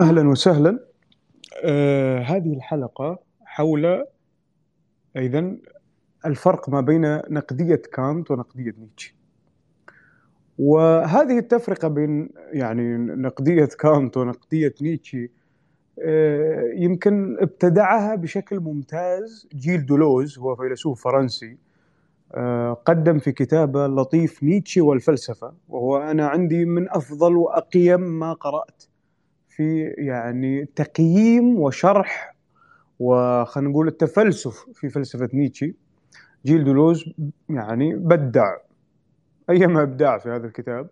أهلا وسهلا. آه هذه الحلقة حول أيضا الفرق ما بين نقدية كانت ونقدية نيتشه وهذه التفرقة بين يعني نقدية كانت ونقدية نيتشه آه يمكن ابتدعها بشكل ممتاز جيل دولوز هو فيلسوف فرنسي آه قدم في كتابة لطيف نيتشه والفلسفة وهو أنا عندي من أفضل وأقيم ما قرأت. في يعني تقييم وشرح وخلينا نقول التفلسف في فلسفة نيتشه جيل دولوز يعني بدع أيما إبداع في هذا الكتاب.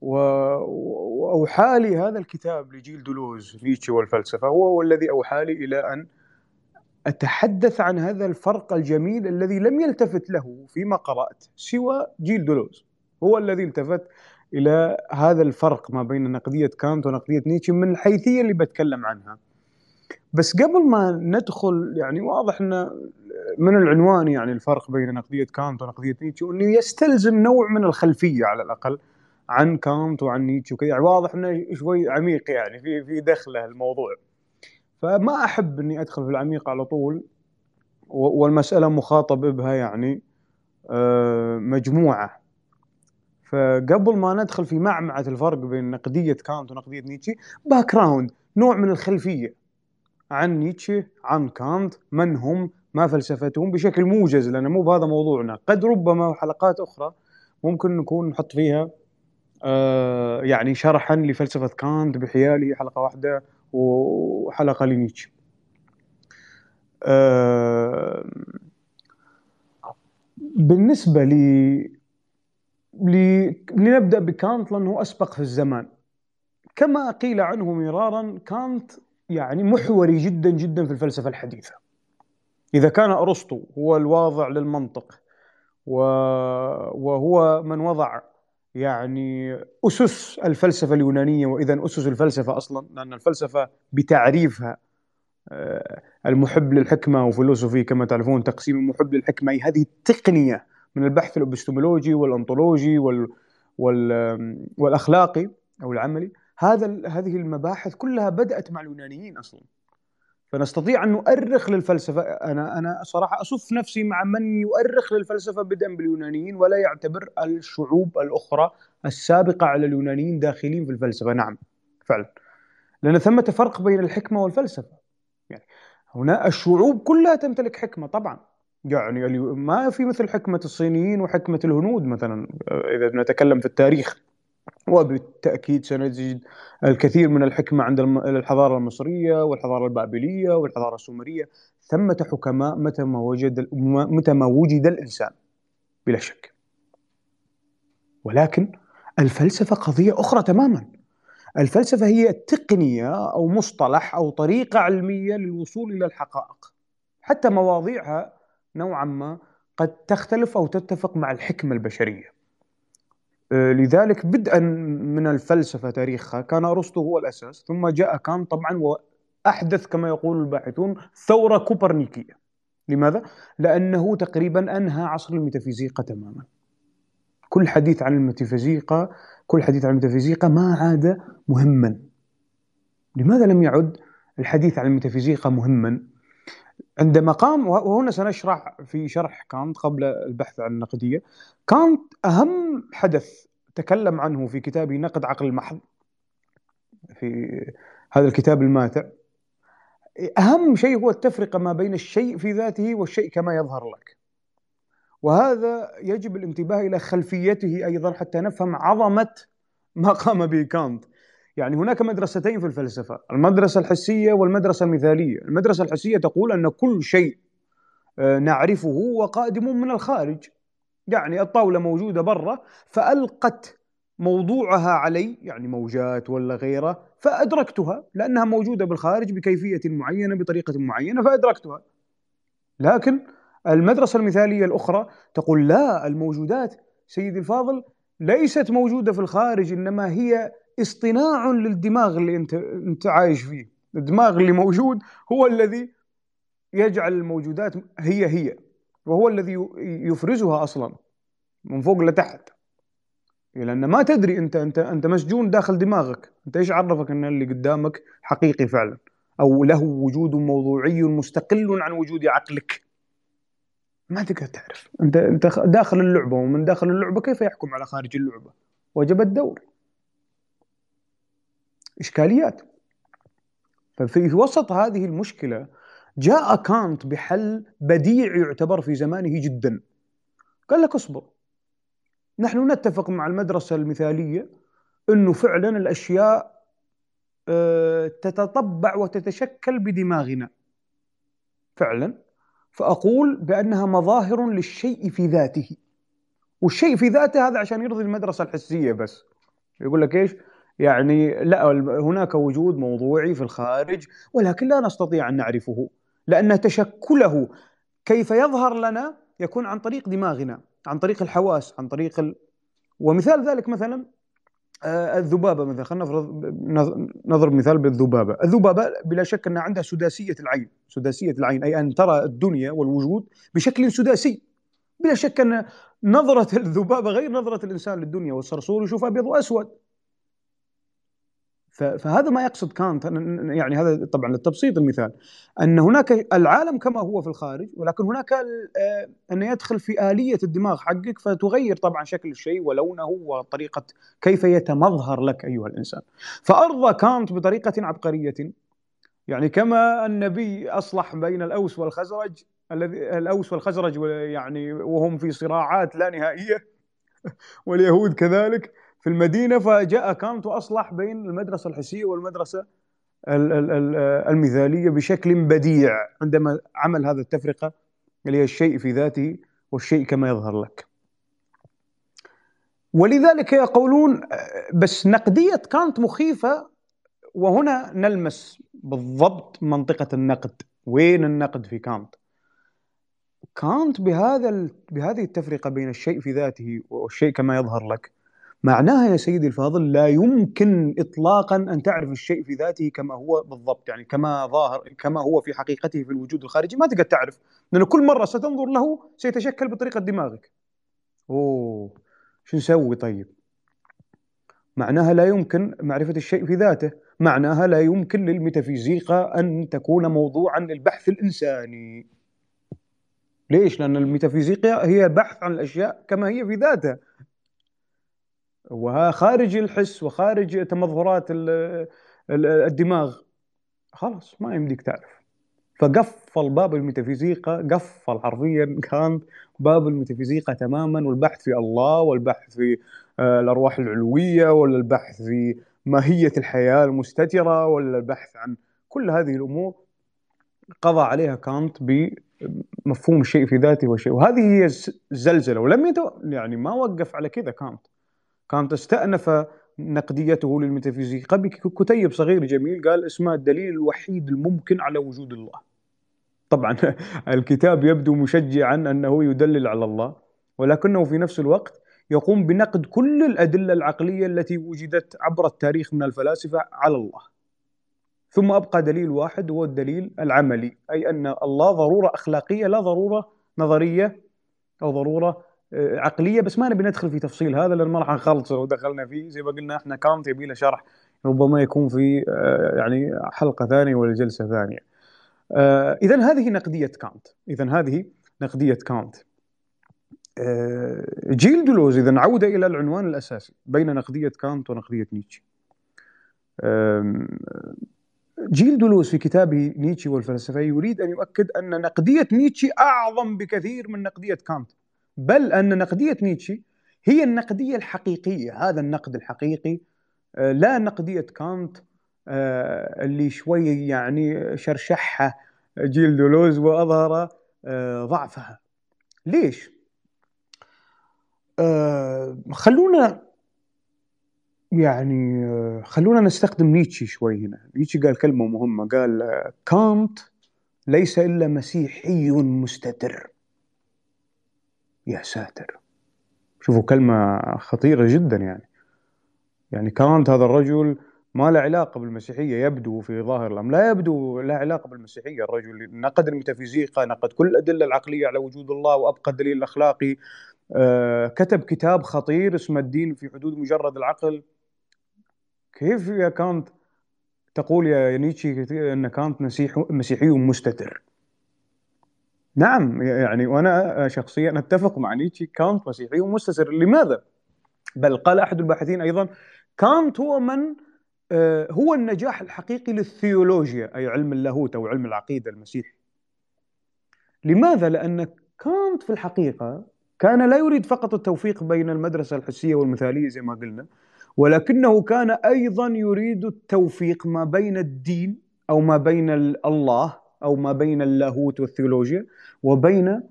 وأوحى لي هذا الكتاب لجيل دولوز نيتشه والفلسفة هو الذي أوحى لي إلى أن أتحدث عن هذا الفرق الجميل الذي لم يلتفت له فيما قرأت سوى جيل دولوز. هو الذي التفت إلى هذا الفرق ما بين نقدية كانت ونقدية نيتشه من الحيثية اللي بتكلم عنها. بس قبل ما ندخل يعني واضح ان من العنوان يعني الفرق بين نقدية كانت ونقدية نيتشه انه يستلزم نوع من الخلفية على الأقل عن كانت وعن نيتشه وكذا يعني واضح إنه شوي عميق يعني في في دخله الموضوع. فما أحب إني أدخل في العميق على طول والمسألة مخاطب بها يعني آه، مجموعة فقبل ما ندخل في معمعة الفرق بين نقدية كانت ونقدية نيتشه background نوع من الخلفية عن نيتشه عن كانت من هم ما فلسفتهم بشكل موجز لأن مو بهذا موضوعنا. قد ربما حلقات أخرى ممكن نكون نحط فيها آه يعني شرحا لفلسفة كانت بحياله حلقة واحدة وحلقة لنيتشه آه بالنسبة لي لنبدأ بكانت لأنه أسبق في الزمان. كما قيل عنه مرارا كانت يعني محوري جدا جدا في الفلسفة الحديثة. إذا كان أرسطو هو الواضع للمنطق وهو من وضع يعني أسس الفلسفة اليونانية وإذا أسس الفلسفة أصلا لأن الفلسفة بتعريفها آه، المحب للحكمة وفلسفي كما تعرفون تقسيم المحب للحكمة هذه التقنية من البحث الإبستمولوجي والأنطولوجي وال وال والأخلاقي أو العملي. هذا هذه المباحث كلها بدأت مع اليونانيين أصلا. فنستطيع أن نؤرخ للفلسفة. أنا أنا صراحة أصف نفسي مع من يؤرخ للفلسفة بدءا باليونانيين ولا يعتبر الشعوب الأخرى السابقة على اليونانيين داخلين في الفلسفة. نعم فعلا. لأن ثمة فرق بين الحكمة والفلسفة. يعني هنا الشعوب كلها تمتلك حكمة طبعا. يعني ما في مثل حكمة الصينيين وحكمة الهنود مثلا إذا نتكلم في التاريخ. وبالتأكيد سنجد الكثير من الحكمة عند الحضارة المصرية والحضارة البابلية والحضارة السومرية. ثمة حكماء متى ما وجد متى ما وجد الإنسان بلا شك. ولكن الفلسفة قضية أخرى تماما. الفلسفة هي تقنية أو مصطلح أو طريقة علمية للوصول إلى الحقائق حتى مواضيعها نوعا ما قد تختلف أو تتفق مع الحكمة البشرية. آه، لذلك بدءا من الفلسفة تاريخها كان أرسطو هو الأساس ثم جاء كانت طبعا وأحدث كما يقول الباحثون ثورة كوبرنيكية. لماذا؟ لأنه تقريبا أنهى عصر الميتافيزيقا تماما. كل حديث عن الميتافيزيقا كل حديث عن الميتافيزيقا ما عاد مهما. لماذا لم يعد الحديث عن الميتافيزيقا مهما؟ عندما قام وهنا سنشرح في شرح كانت قبل البحث عن النقدية. كانت أهم حدث تكلم عنه في كتابه نقد عقل المحض في هذا الكتاب الماتع. أهم شيء هو التفرقة ما بين الشيء في ذاته والشيء كما يظهر لك. وهذا يجب الانتباه إلى خلفيته أيضا حتى نفهم عظمة ما قام به كانت. يعني هناك مدرستين في الفلسفة المدرسة الحسية والمدرسة المثالية. المدرسة الحسية تقول أن كل شيء آه، نعرفه وقادم من الخارج. يعني الطاولة موجودة برا فألقت موضوعها علي يعني موجات ولا غيره فأدركتها لأنها موجودة بالخارج بكيفية معينة بطريقة معينة فأدركتها. لكن المدرسة المثالية الأخرى تقول لا الموجودات سيدي الفاضل ليست موجودة في الخارج إنما هي اصطناع للدماغ اللي انت انت عايش فيه. الدماغ اللي موجود هو الذي يجعل الموجودات هي هي وهو الذي يفرزها أصلا من فوق لتحت. لأن ما تدري أنت أنت أنت مسجون داخل دماغك. أنت إيش عرفك أن اللي قدامك حقيقي فعلا؟ أو له وجود موضوعي مستقل عن وجود عقلك. ما تقدر تعرف. أنت أنت داخل اللعبة ومن داخل اللعبة كيف يحكم على خارج اللعبة؟ وجب الدور. إشكاليات. ففي وسط هذه المشكلة جاء كانت بحل بديع يعتبر في زمانه جدا. قال لك اصبر. نحن نتفق مع المدرسة المثالية أنه فعلا الأشياء آه، تتطبع وتتشكل بدماغنا. فعلا. فأقول بأنها مظاهر للشيء في ذاته. والشيء في ذاته هذا عشان يرضي المدرسة الحسية بس. يقول لك إيش؟ يعني لا هناك وجود موضوعي في الخارج ولكن لا نستطيع أن نعرفه لأن تشكله كيف يظهر لنا يكون عن طريق دماغنا عن طريق الحواس عن طريق ال... ومثال ذلك مثلا آه، الذبابة مثلا خلينا نفرض نضرب مثال بالذبابة، الذبابة بلا شك ان عندها سداسية العين، سداسية العين أي أن ترى الدنيا والوجود بشكل سداسي. بلا شك أن نظرة الذبابة غير نظرة الإنسان للدنيا والصرصور يشوف أبيض وأسود. فهذا ما يقصد كانت. يعني هذا طبعا للتبسيط المثال. أن هناك العالم كما هو في الخارج ولكن هناك آه، أن يدخل في آلية الدماغ حقك فتغير طبعا شكل الشيء ولونه وطريقة كيف يتمظهر لك أيها الإنسان. فأرضى كانت بطريقة عبقرية. يعني كما النبي أصلح بين الأوس والخزرج الذي الأوس والخزرج يعني وهم في صراعات لا نهائية واليهود كذلك. في المدينة فجاء كانت وأصلح بين المدرسة الحسية والمدرسة المثالية بشكل بديع عندما عمل هذا التفرقة اللي هي الشيء في ذاته والشيء كما يظهر لك. ولذلك يقولون بس نقدية كانت مخيفة وهنا نلمس بالضبط منطقة النقد. وين النقد في كانت؟ كانت بهذا بهذه التفرقة بين الشيء في ذاته والشيء كما يظهر لك. معناها يا سيدي الفاضل لا يمكن اطلاقا أن تعرف الشيء في ذاته كما هو بالضبط يعني كما ظاهر كما هو في حقيقته في الوجود الخارجي ما تقدر تعرف لأنه كل مرة ستنظر له سيتشكل بطريقة دماغك. أوه شو نسوي طيب؟ معناها لا يمكن معرفة الشيء في ذاته، معناها لا يمكن للميتافيزيقا أن تكون موضوعا للبحث الإنساني. ليش؟ لأن الميتافيزيقا هي بحث عن الأشياء كما هي في ذاتها. وخارج الحس وخارج تمظهرات الدماغ. خلاص ما يمديك تعرف. فقفل باب الميتافيزيقا قفل حرفيا كان باب الميتافيزيقا تماما والبحث في الله والبحث في آه، الأرواح العلوية ولا البحث في ماهية الحياة المستتره ولا البحث عن كل هذه الأمور. قضى عليها كانت بمفهوم الشيء في ذاته والشيء وهذه هي الزلزلة ولم يتو يعني ما وقف على كذا كانت. كانت استأنف نقديته للميتافيزيقا بكتيب صغير جميل قال اسمه الدليل الوحيد الممكن على وجود الله. طبعا الكتاب يبدو مشجعا أنه يدلل على الله ولكنه في نفس الوقت يقوم بنقد كل الأدلة العقلية التي وجدت عبر التاريخ من الفلاسفة على الله. ثم أبقى دليل واحد هو الدليل العملي أي أن الله ضرورة أخلاقية لا ضرورة نظرية أو ضرورة عقلية بس ما نبي ندخل في تفصيل هذا لأن ما راح نخلصه ودخلنا فيه زي ما قلنا إحنا كانت يبي له شرح ربما يكون في آه، يعني حلقة ثانية ولا جلسة ثانية. آه، اذا هذه نقدية كانت، اذا هذه نقدية كانت. جيل دولوز اذا عودة إلى العنوان الأساسي بين نقدية كانت ونقدية نيتشه. جيل دولوز في كتابه نيتشه والفلسفة يريد أن يؤكد أن نقدية نيتشه أعظم بكثير من نقدية كانت. بل أن نقدية نيتشه هي النقدية الحقيقية. هذا النقد الحقيقي آه، لا نقدية كانت آه، اللي شوي يعني شرشحها جيل دولوز وأظهر آه، ضعفها. ليش؟ خلونا يعني خلونا نستخدم نيتشه شوي هنا. نيتشه قال كلمة مهمة قال كانت ليس إلا مسيحي مستتر. يا ساتر. شوفوا كلمة خطيرة جدا يعني. يعني كانت هذا الرجل ما له علاقة بالمسيحية يبدو في ظاهر الأمر. لا يبدو له علاقة بالمسيحية الرجل. نقد الميتافيزيقا نقد كل الأدلة العقلية على وجود الله وأبقى الدليل الأخلاقي آه، كتب كتاب خطير اسمه الدين في حدود مجرد العقل. كيف يا كانت تقول يا نيتشه ان كانت مسيحي مستتر؟ نعم يعني وأنا شخصيا أتفق مع نيتشه كانت مسيحي مستتر لماذا؟ بل قال أحد الباحثين أيضا كانت هو من آه، هو النجاح الحقيقي للثيولوجيا أي علم اللاهوت أو علم العقيدة المسيحي. لماذا؟ لأن كانت في الحقيقة كان لا يريد فقط التوفيق بين المدرسة الحسية والمثالية زي ما قلنا ولكنه كان أيضا يريد التوفيق ما بين الدين أو ما بين الله أو ما بين اللاهوت والثيولوجيا وبين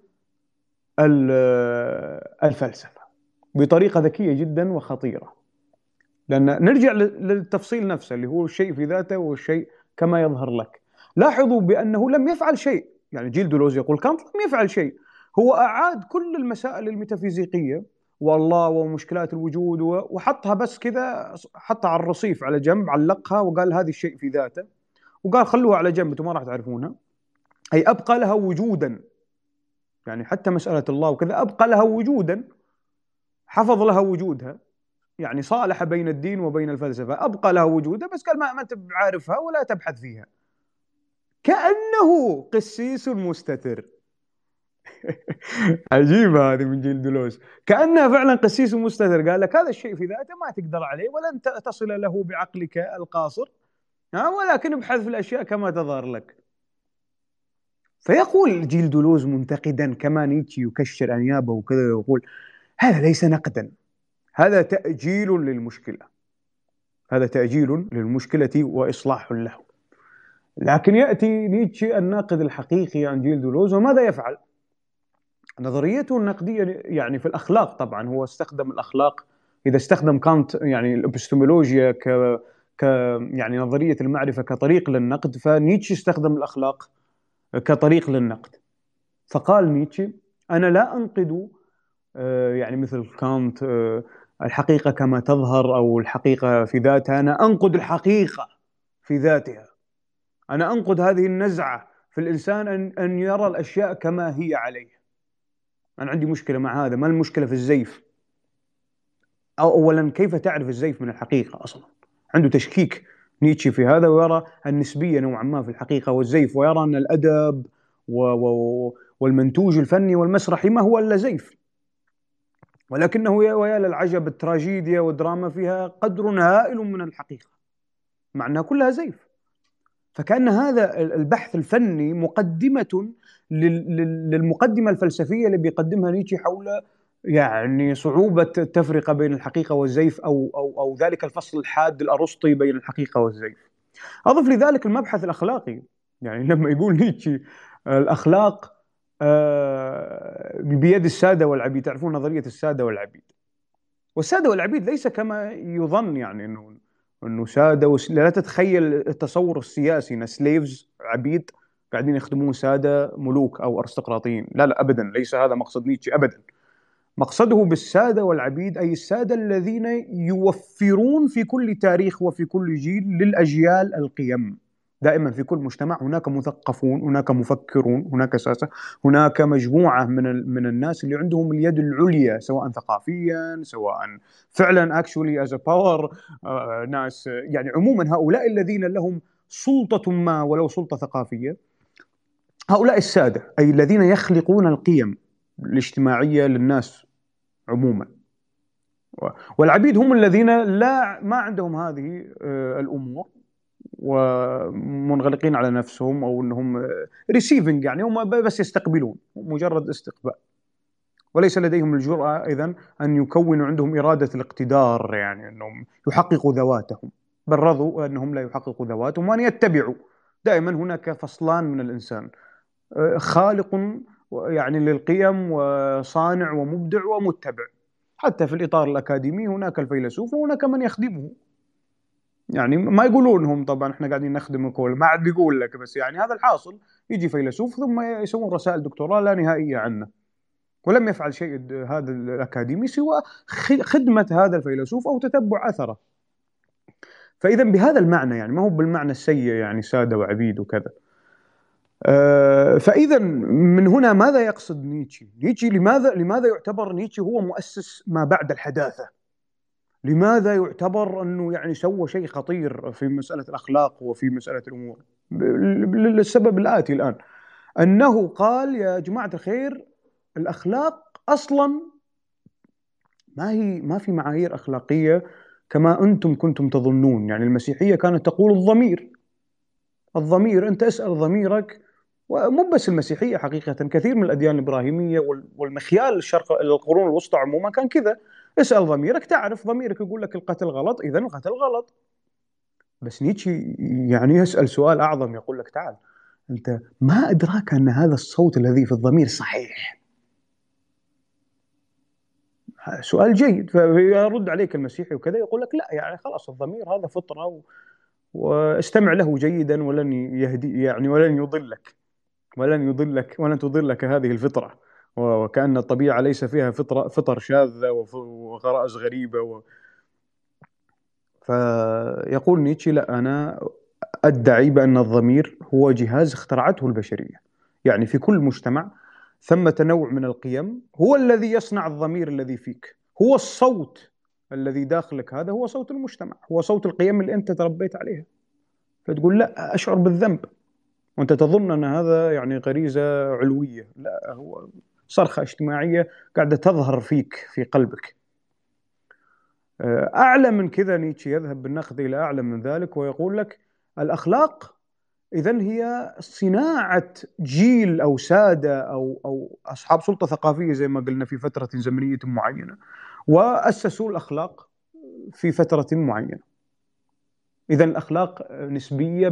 الفلسفة بطريقة ذكية جدا وخطيرة. لأن نرجع للتفصيل نفسه اللي هو الشيء في ذاته والشيء كما يظهر لك. لاحظوا بأنه لم يفعل شيء. يعني جيل دولوز يقول كانت لم يفعل شيء. هو أعاد كل المسائل الميتافيزيقية والله ومشكلات الوجود وحطها بس كذا حطها على الرصيف على جنب علقها وقال هذه الشيء في ذاته. وقال خلوها على جنب أنتم ما راح تعرفونها. أي أبقى لها وجودا. يعني حتى مسألة الله وكذا أبقى لها وجودا حفظ لها وجودها يعني صالح بين الدين وبين الفلسفة أبقى لها وجودها بس قال ما انت عارفها ولا تبحث فيها. كأنه قسيس مستتر. عجيبة هذه من جيل دلوز كأنها فعلا قسيس مستتر. قال لك هذا الشيء في ذاته ما تقدر عليه ولن تصل له بعقلك القاصر. ولكن ابحث في الأشياء كما تظهر لك. فيقول جيل دولوز منتقدا كما نيتشي يكشر أنيابه وكذا ويقول هذا ليس نقدا هذا تأجيل للمشكلة هذا تأجيل للمشكلة وإصلاح له. لكن يأتي نيتشه الناقد الحقيقي عن جيل دولوز وماذا يفعل؟ نظريته النقدية يعني في الأخلاق طبعا هو استخدم الأخلاق. إذا استخدم كانت يعني الإبستمولوجيا ك ك يعني نظرية المعرفة كطريق للنقد فنيتشه استخدم الأخلاق. كطريق للنقد. فقال نيتشه أنا لا أنقد آه، يعني مثل كانت آه، الحقيقة كما تظهر أو الحقيقة في ذاتها أنا أنقد الحقيقة في ذاتها. أنا أنقد هذه النزعة في الإنسان أن أن يرى الأشياء كما هي عليه. أنا عندي مشكلة مع هذا. ما المشكلة في الزيف؟ أو اولا كيف تعرف الزيف من الحقيقة أصلا؟ عنده تشكيك. نيتشه في هذا ويرى النسبيه نوعا ما في الحقيقة والزيف ويرى أن الأدب و و والمنتوج الفني والمسرحي ما هو إلا زيف. ولكنه ويا للعجب التراجيديا والدراما فيها قدر هائل من الحقيقة مع أنها كلها زيف. فكأن هذا البحث الفني مقدمة للمقدمة الفلسفية اللي بيقدمها نيتشه حول يعني صعوبة التفرقة بين الحقيقة والزيف أو أو أو ذلك الفصل الحاد الأرسطي بين الحقيقة والزيف. أضف لذلك المبحث الأخلاقي. يعني لما يقول نيتشه الأخلاق آه، بيد السادة والعبيد. تعرفون نظرية السادة والعبيد. والسادة والعبيد ليس كما يظن يعني انه إنه سادة. وس... لا تتخيل التصور السياسي إن سليفز عبيد قاعدين يخدمون سادة ملوك أو أرستقراطيين. لا لا ابدا. ليس هذا مقصد نيتشه ابدا. مقصده بالسادة والعبيد أي السادة الذين يوفرون في كل تاريخ وفي كل جيل للأجيال القيم. دائما في كل مجتمع هناك مثقفون هناك مفكرون هناك ساسة هناك مجموعة من من الناس اللي عندهم اليد العليا سواء ثقافيا سواء فعلا actually is power ناس يعني عموما هؤلاء الذين لهم سلطة ما ولو سلطة ثقافية. هؤلاء السادة أي الذين يخلقون القيم الاجتماعية للناس عموما. والعبيد هم الذين لا ما عندهم هذه آه، الأمور ومنغلقين على نفسهم أو إنهم receiving يعني هم بس يستقبلون مجرد استقبال. وليس لديهم الجرأة إذا أن يكونوا عندهم إرادة الاقتدار يعني أنهم يحققوا ذواتهم. بل رضوا أنهم لا يحققوا ذواتهم وأن يتبعوا. دائما هناك فصلان من الإنسان خالق يعني للقيم وصانع ومبدع ومتبع. حتى في الإطار الأكاديمي هناك الفيلسوف وهناك من يخدمه. يعني ما يقولونهم طبعا إحنا قاعدين نخدمك ما عاد بيقول لك بس يعني هذا الحاصل. يجي فيلسوف ثم يسوون رسائل دكتوراه لا نهائية عنه. ولم يفعل شيء هذا الأكاديمي سوى خدمة هذا الفيلسوف أو تتبع أثره. فاذا بهذا المعنى يعني ما هو بالمعنى السيء يعني سادة وعبيد وكذا. فإذا من هنا ماذا يقصد نيتشه؟ نيتشه لماذا لماذا يعتبر نيتشه هو مؤسس ما بعد الحداثة؟ لماذا يعتبر أنه يعني سوى شيء خطير في مسألة الأخلاق وفي مسألة الأمور؟ للسبب الآتي الآن أنه قال يا جماعة الخير الأخلاق أصلا ما هي ما في معايير أخلاقية كما أنتم كنتم تظنون، يعني المسيحية كانت تقول الضمير الضمير أنت اسأل ضميرك ومو بس المسيحية حقيقة كثير من الأديان الإبراهيمية والمخيال الشرق القرون الوسطى عموما كان كذا. اسأل ضميرك تعرف ضميرك يقول لك القتل غلط اذا القتل غلط. بس نيتشي يعني يسأل سؤال أعظم يقول لك تعال أنت ما أدراك أن هذا الصوت الذي في الضمير صحيح؟ سؤال جيد فيرد عليك المسيحي وكذا يقول لك لا يعني خلاص الضمير هذا فطرة و... واستمع له جيدا ولن يهدي يعني ولن يضلك ولن يضلك ولن تضلك هذه الفطرة. وكأن الطبيعة ليس فيها فطرة فطر شاذة وغرائز غريبة و... فيقول نيتشه لا أنا أدعي بأن الضمير هو جهاز اخترعته البشرية. يعني في كل مجتمع ثم تنوع من القيم هو الذي يصنع الضمير الذي فيك. هو الصوت الذي داخلك هذا هو صوت المجتمع هو صوت القيم اللي أنت تربيت عليها. فتقول لا أشعر بالذنب. وأنت تظن أن هذا يعني غريزة علوية. لا هو صرخة اجتماعية قاعدة تظهر فيك في قلبك. آه، أعلى من كذا نيتشه يذهب بالنقد إلى أعلى من ذلك ويقول لك الأخلاق إذا هي صناعة جيل أو سادة أو أو أصحاب سلطة ثقافية زي ما قلنا في فترة زمنية معينة. وأسسوا الأخلاق في فترة معينة. إذا الأخلاق نسبية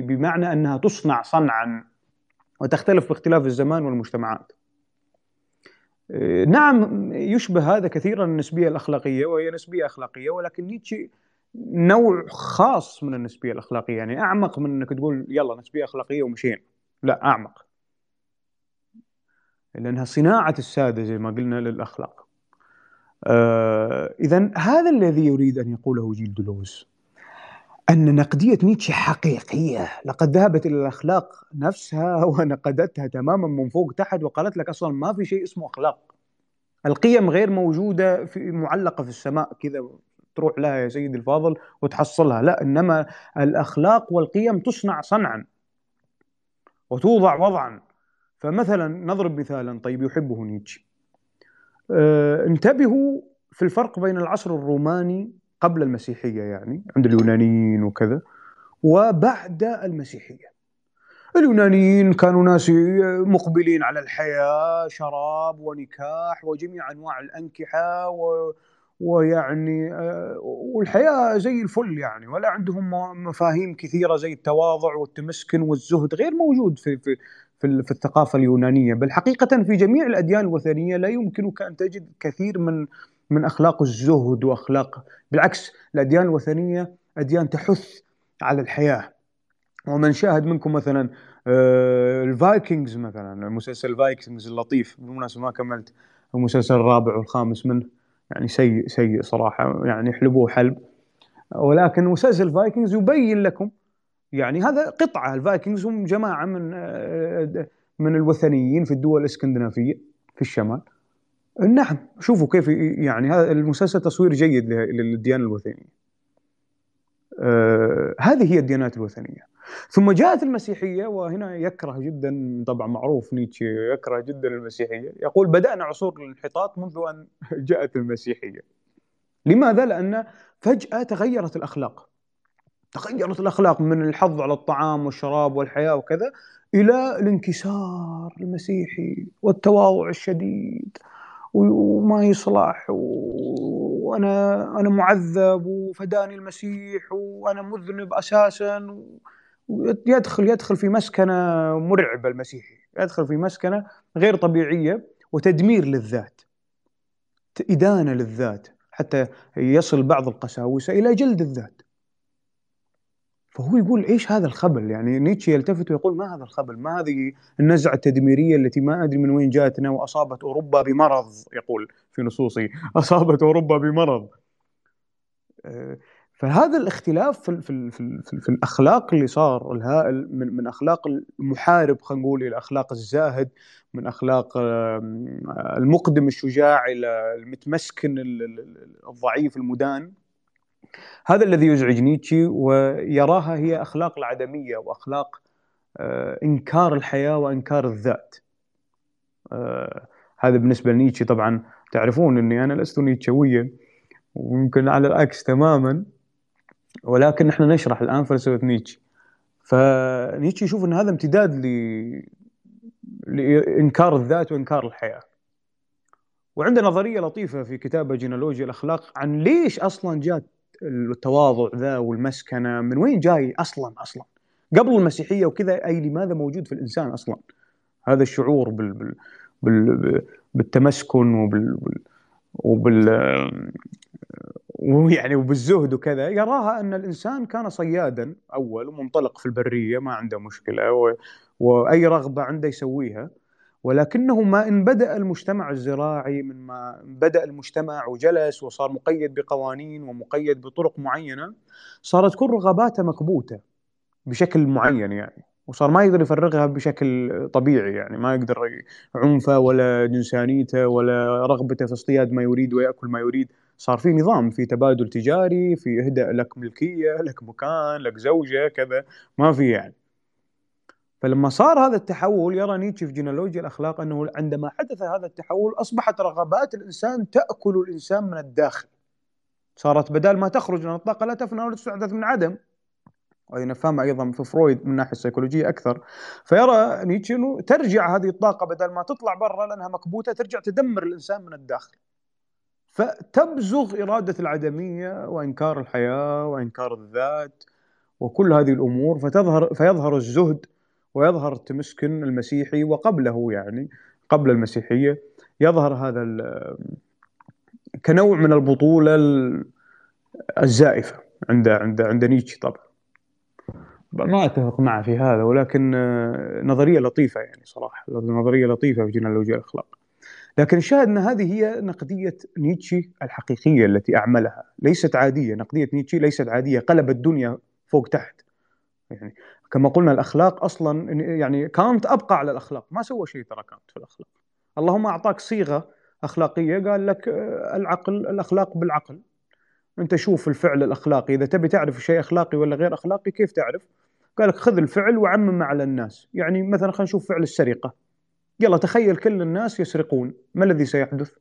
بمعنى أنها تصنع صنعا وتختلف باختلاف الزمان والمجتمعات. نعم يشبه هذا كثيرا النسبية الأخلاقية وهي نسبية أخلاقية ولكن نيتشه نوع خاص من النسبية الأخلاقية. يعني أعمق من أنك تقول يلا نسبية أخلاقية ومشينا. لا أعمق. لأنها صناعة السادة زي ما قلنا للأخلاق. آه إذا هذا الذي يريد أن يقوله جيل دلوز أن نقدية نيتشه حقيقية. لقد ذهبت إلى الأخلاق نفسها ونقدتها تماما من فوق تحت وقالت لك أصلا ما في شيء اسمه أخلاق. القيم غير موجودة في معلقة في السماء كذا تروح لها يا سيدي الفاضل وتحصلها. لا إنما الأخلاق والقيم تصنع صنعا وتوضع وضعا. فمثلا نضرب مثالا طيب يحبه نيتشه. انتبهوا في الفرق بين العصر الروماني قبل المسيحية يعني عند اليونانيين وكذا وبعد المسيحية. اليونانيين كانوا ناس مقبلين على الحياة شراب ونكاح وجميع أنواع الأنكحة و ويعني آه، والحياة زي الفل يعني ولا عندهم مفاهيم كثيرة زي التواضع والتمسكن والزهد غير موجود في في في, في الثقافة اليونانية بل حقيقة في جميع الأديان الوثنية لا يمكنك أن تجد كثير من من أخلاق الزهد وأخلاق بالعكس الأديان الوثنية أديان تحث على الحياة. ومن شاهد منكم مثلا آه، ال Vikings مثلا مسلسل ال Vikings اللطيف بالمناسبة ما كملت المسلسل الرابع والخامس منه يعني سيء سيء صراحة يعني حلبوه حلب. ولكن مسلسل ال Vikings يبين لكم يعني هذا قطعة ال Vikings هم جماعة من آه، من الوثنيين في الدول الإسكندنافية في الشمال نعم شوفوا كيف يعني هذا المسلسل تصوير جيد للديانة الوثنية. آه هذه هي الديانات الوثنية. ثم جاءت المسيحية وهنا يكره جدا طبعا معروف نيتشه يكره جدا المسيحية، يقول بدأنا عصور الانحطاط منذ أن جاءت المسيحية. لماذا؟ لأن فجأة تغيرت الأخلاق. تغيرت الأخلاق من الحظ على الطعام والشراب والحياة وكذا إلى الانكسار المسيحي والتواضع الشديد وما يصلح وأنا أنا معذب وفداني المسيح وأنا مذنب أساسا يدخل يدخل في مسكنة مرعبة المسيحي يدخل في مسكنة غير طبيعية وتدمير للذات إدانة للذات حتى يصل بعض القساوسة إلى جلد الذات. فهو يقول إيش هذا الخبل؟ يعني نيتشه يلتفت ويقول ما هذا الخبل؟ ما هذه النزعة التدميرية التي ما أدري من وين جاءتنا وأصابت أوروبا بمرض يقول في نصوصه أصابت أوروبا بمرض. آه، فهذا الاختلاف في, في, في, في, في الأخلاق اللي صار الهائل من, من أخلاق المحارب خلينا نقول إلى أخلاق الزاهد من أخلاق المقدم الشجاع إلى المتمسكن الضعيف المدان. هذا الذي يزعج نيتشه ويراها هي أخلاق العدمية وأخلاق آه، إنكار الحياة وإنكار الذات. آه، هذا بالنسبة لنيتشه طبعا تعرفون إني أنا لست نيتشويا ويمكن على العكس تماما ولكن نحن نشرح الآن فلسفة نيتشه. فنيتشه يشوف إن هذا امتداد ل لإنكار الذات وإنكار الحياة. وعنده نظرية لطيفة في كتابة جينولوجيا الأخلاق عن ليش أصلا جات التواضع ذا والمسكنة من وين جاي أصلا أصلا؟ قبل المسيحية وكذا أي لماذا موجود في الإنسان أصلا؟ هذا الشعور بال بال بال بالتمسكن وبال وبال ويعني وبالزهد وكذا. يراها أن الإنسان كان صيادا أول ومنطلق في البرية ما عنده مشكلة و... وأي رغبة عنده يسويها. ولكنه ما إن بدأ المجتمع الزراعي من ما بدأ المجتمع وجلس وصار مقيد بقوانين ومقيد بطرق معينة صارت كل رغباته مكبوتة بشكل معين يعني وصار ما يقدر يفرغها بشكل طبيعي يعني ما يقدر عنفه ولا جنسانيته ولا رغبته في اصطياد ما يريد ويأكل ما يريد. صار في نظام في تبادل تجاري في اهداء لك ملكية لك مكان لك زوجة كذا ما في يعني. فلما صار هذا التحول يرى نيتشه في جينولوجيا الأخلاق أنه عندما حدث هذا التحول أصبحت رغبات الإنسان تأكل الإنسان من الداخل. صارت بدل ما تخرج من الطاقة لا تفنى ولا تستحدث من عدم. وهذه نفهمها أيضا في فرويد من الناحيه السيكولوجية أكثر. فيرى نيتشه إنه ترجع هذه الطاقة بدل ما تطلع برا لأنها مكبوتة ترجع تدمر الإنسان من الداخل. فتبزغ إرادة العدمية وإنكار الحياة وإنكار الذات وكل هذه الأمور فتظهر فيظهر الزهد ويظهر التمسكن المسيحي وقبله يعني قبل المسيحية. يظهر هذا كنوع من البطولة الزائفة عند عند عند نيتشه طبعا. ما أتفق معه في هذا ولكن نظرية لطيفة يعني صراحة نظرية لطيفة في جينولوجيا الإخلاق. لكن الشاهد أن هذه هي نقدية نيتشه الحقيقية التي أعملها ليست عادية. نقدية نيتشه ليست عادية قلب الدنيا فوق تحت. يعني كما قلنا الأخلاق أصلا يعني كانت أبقى على الأخلاق. ما سوى شيء ترى كانت في الأخلاق. اللهم أعطاك صيغة أخلاقية. قال لك العقل الأخلاق بالعقل. أنت شوف الفعل الأخلاقي. إذا تبي تعرف شيء أخلاقي ولا غير أخلاقي كيف تعرف؟ قال لك خذ الفعل وعمم على الناس. يعني مثلا خلينا نشوف فعل السرقة. يلا تخيل كل الناس يسرقون. ما الذي سيحدث؟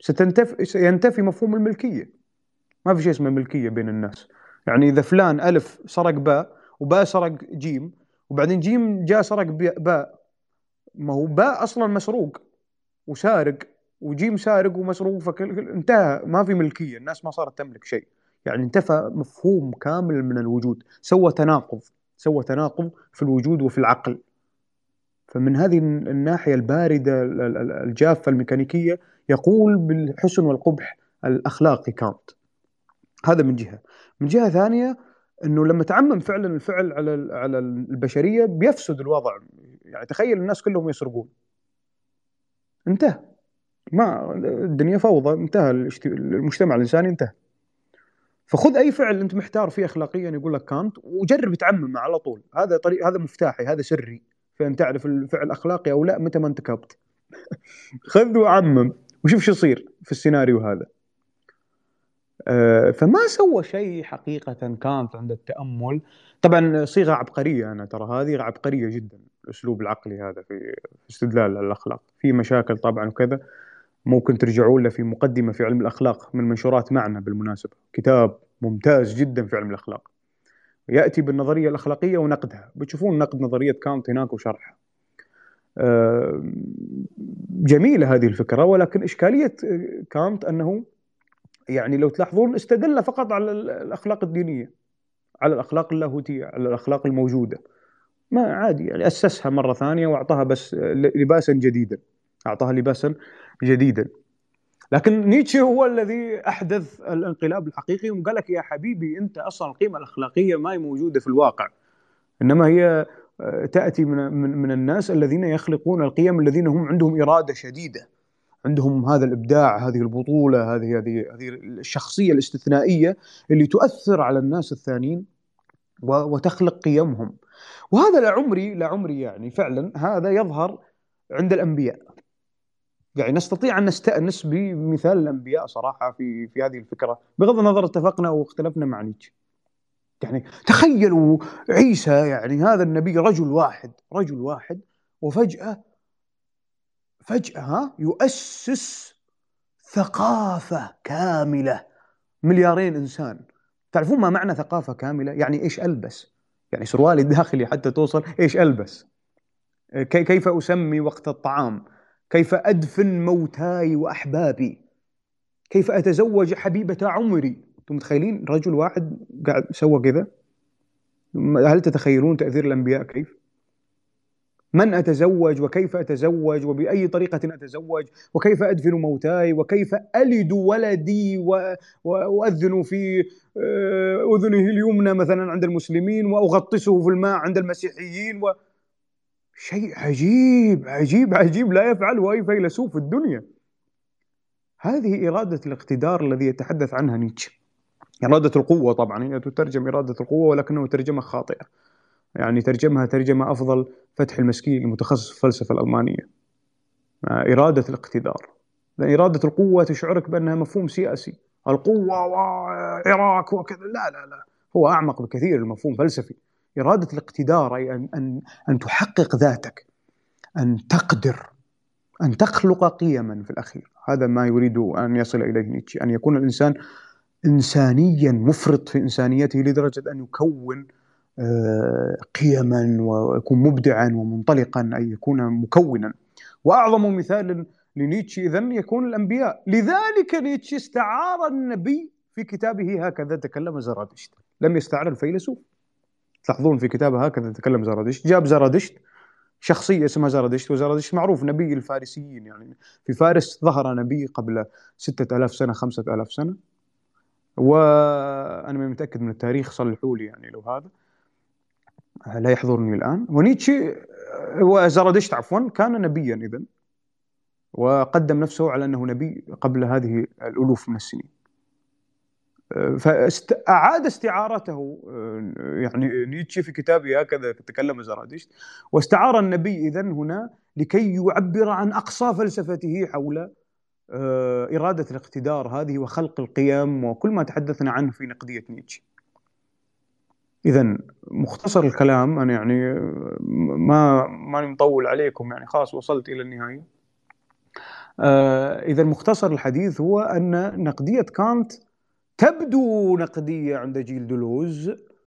ستنتفي سينتفي مفهوم الملكية. ما في شيء اسمه ملكية بين الناس. يعني إذا فلان ألف سرق باء وباء سرق جيم وبعدين جيم جاء سرق باء. ما هو باء أصلا مسروق وسارق وجيم سارق ومسروق فانتهى ما في ملكية الناس ما صارت تملك شيء. يعني انتفى مفهوم كامل من الوجود. سوى تناقض سوى تناقض في الوجود وفي العقل. فمن هذه الناحية الباردة الجافة الميكانيكية يقول بالحسن والقبح الأخلاقي كانت. هذا من جهة. من جهة ثانية إنه لما تعمم فعلا الفعل على على البشرية بيفسد الوضع. يعني تخيل الناس كلهم يسرقون. انتهى. ما الدنيا فوضى انتهى. المجتمع الإنساني انتهى. فخذ أي فعل أنت محتار فيه اخلاقيا يقول لك كانت وجرب تعممه على طول. هذا طريق هذا مفتاحي هذا سري. في ان تعرف الفعل أخلاقي أو لا متى ما انت كبت خذ وعمم. وشوف شو يصير في السيناريو هذا. فما سوى شيء حقيقة كانت عند التأمل. طبعا صيغة عبقرية أنا ترى هذه عبقرية جدا الأسلوب العقلي هذا في استدلال الأخلاق. في مشاكل طبعا وكذا ممكن ترجعوا له في مقدمة في علم الأخلاق من منشورات معنا بالمناسبة. كتاب ممتاز جدا في علم الأخلاق. يأتي بالنظرية الأخلاقية ونقدها. بتشوفون نقد نظرية كانت هناك وشرحها. آه، جميلة هذه الفكرة ولكن إشكالية كانت أنه يعني لو تلاحظون استدل فقط على الأخلاق الدينية على الأخلاق اللاهوتية على الأخلاق الموجودة. ما عادي يعني أسسها مرة ثانية وأعطاها بس لباسا جديدا أعطاها لباسا جديدا. لكن نيتشه هو الذي أحدث الانقلاب الحقيقي وقال لك يا حبيبي أنت أصلا القيمة الأخلاقية ما هي موجودة في الواقع. إنما هي آه، تأتي من من, من الناس الذين يخلقون القيم الذين هم عندهم إرادة شديدة. عندهم هذا الإبداع هذه البطولة هذه هذه هذه الشخصية الاستثنائية اللي تؤثر على الناس الثانيين وتخلق قيمهم. وهذا لعمري لعمري يعني فعلا هذا يظهر عند الأنبياء. يعني نستطيع أن نستانس بمثال الأنبياء صراحة في في هذه الفكرة بغض النظر اتفقنا أو اختلفنا مع نيتشه. يعني تخيلوا عيسى يعني هذا النبي رجل واحد رجل واحد وفجأة فجأة يؤسس ثقافة كاملة. مليارين إنسان. تعرفون ما معنى ثقافة كاملة؟ يعني إيش ألبس؟ يعني سروالي الداخلي حتى توصل إيش ألبس؟ كيف أسمي وقت الطعام؟ كيف أدفن موتاي وأحبابي؟ كيف أتزوج حبيبة عمري؟ أنتم متخيلين رجل واحد قاعد سوى كذا؟ هل تتخيلون تأثير الأنبياء كيف؟ من أتزوج وكيف أتزوج وبأي طريقة أتزوج وكيف أدفن موتاي وكيف ألد ولدي وأذن في آه، أذنه اليمنى مثلا عند المسلمين وأغطسه في الماء عند المسيحيين و شيء عجيب عجيب عجيب لا يفعله اي فيلسوف في الدنيا. هذه إرادة الاقتدار الذي يتحدث عنها نيتشه. إرادة القوة طبعا هي تترجم إرادة القوة ولكنه ترجمة خاطئة. يعني ترجمها ترجمة أفضل فتح المسكين المتخصص في الفلسفة الألمانية. إرادة الاقتدار. لأن إرادة القوة تشعرك بأنها مفهوم سياسي. القوة وعراق وكذا. لا لا لا. هو أعمق بكثير المفهوم فلسفي. إرادة الاقتدار أي أن, أن, أن تحقق ذاتك. أن تقدر. أن تخلق قيما في الأخير. هذا ما يريد أن يصل إليه نيتشه. أن يكون الإنسان إنسانيا مفرط في إنسانيته لدرجة أن يكون آه، قيما ويكون مبدعا ومنطلقا أي يكون مكونا. وأعظم مثال لنيتشه إذا يكون الأنبياء. لذلك نيتشه استعار النبي في كتابه هكذا. تكلم زرادشت. لم يستعر الفيلسوف. تلاحظون في كتابه هكذا. تكلم زرادشت. جاب زرادشت شخصية اسمها زرادشت وزرادشت معروف نبي الفارسيين. يعني في فارس ظهر نبي قبل ستة ألاف سنة خمسة ألاف سنة. وأنا متأكد من التاريخ صلحوا لي يعني لو هذا. لا يحضرني الآن. ونيتشه وزرادشت عفوا كان نبيا إذا وقدم نفسه على أنه نبي قبل هذه الألوف من السنين. فأعاد استعارته يعني نيتشه في كتابه هكذا تكلم زرادشت واستعار النبي إذا هنا لكي يعبر عن أقصى فلسفته حول آه، إرادة الاقتدار هذه وخلق القيم وكل ما تحدثنا عنه في نقدية نيتشه اذا مختصر الكلام أنا يعني ما ماني مطول عليكم يعني خلاص وصلت إلى النهاية. آه اذا مختصر الحديث هو أن نقدية كانت تبدو نقدية عند جيل دلوز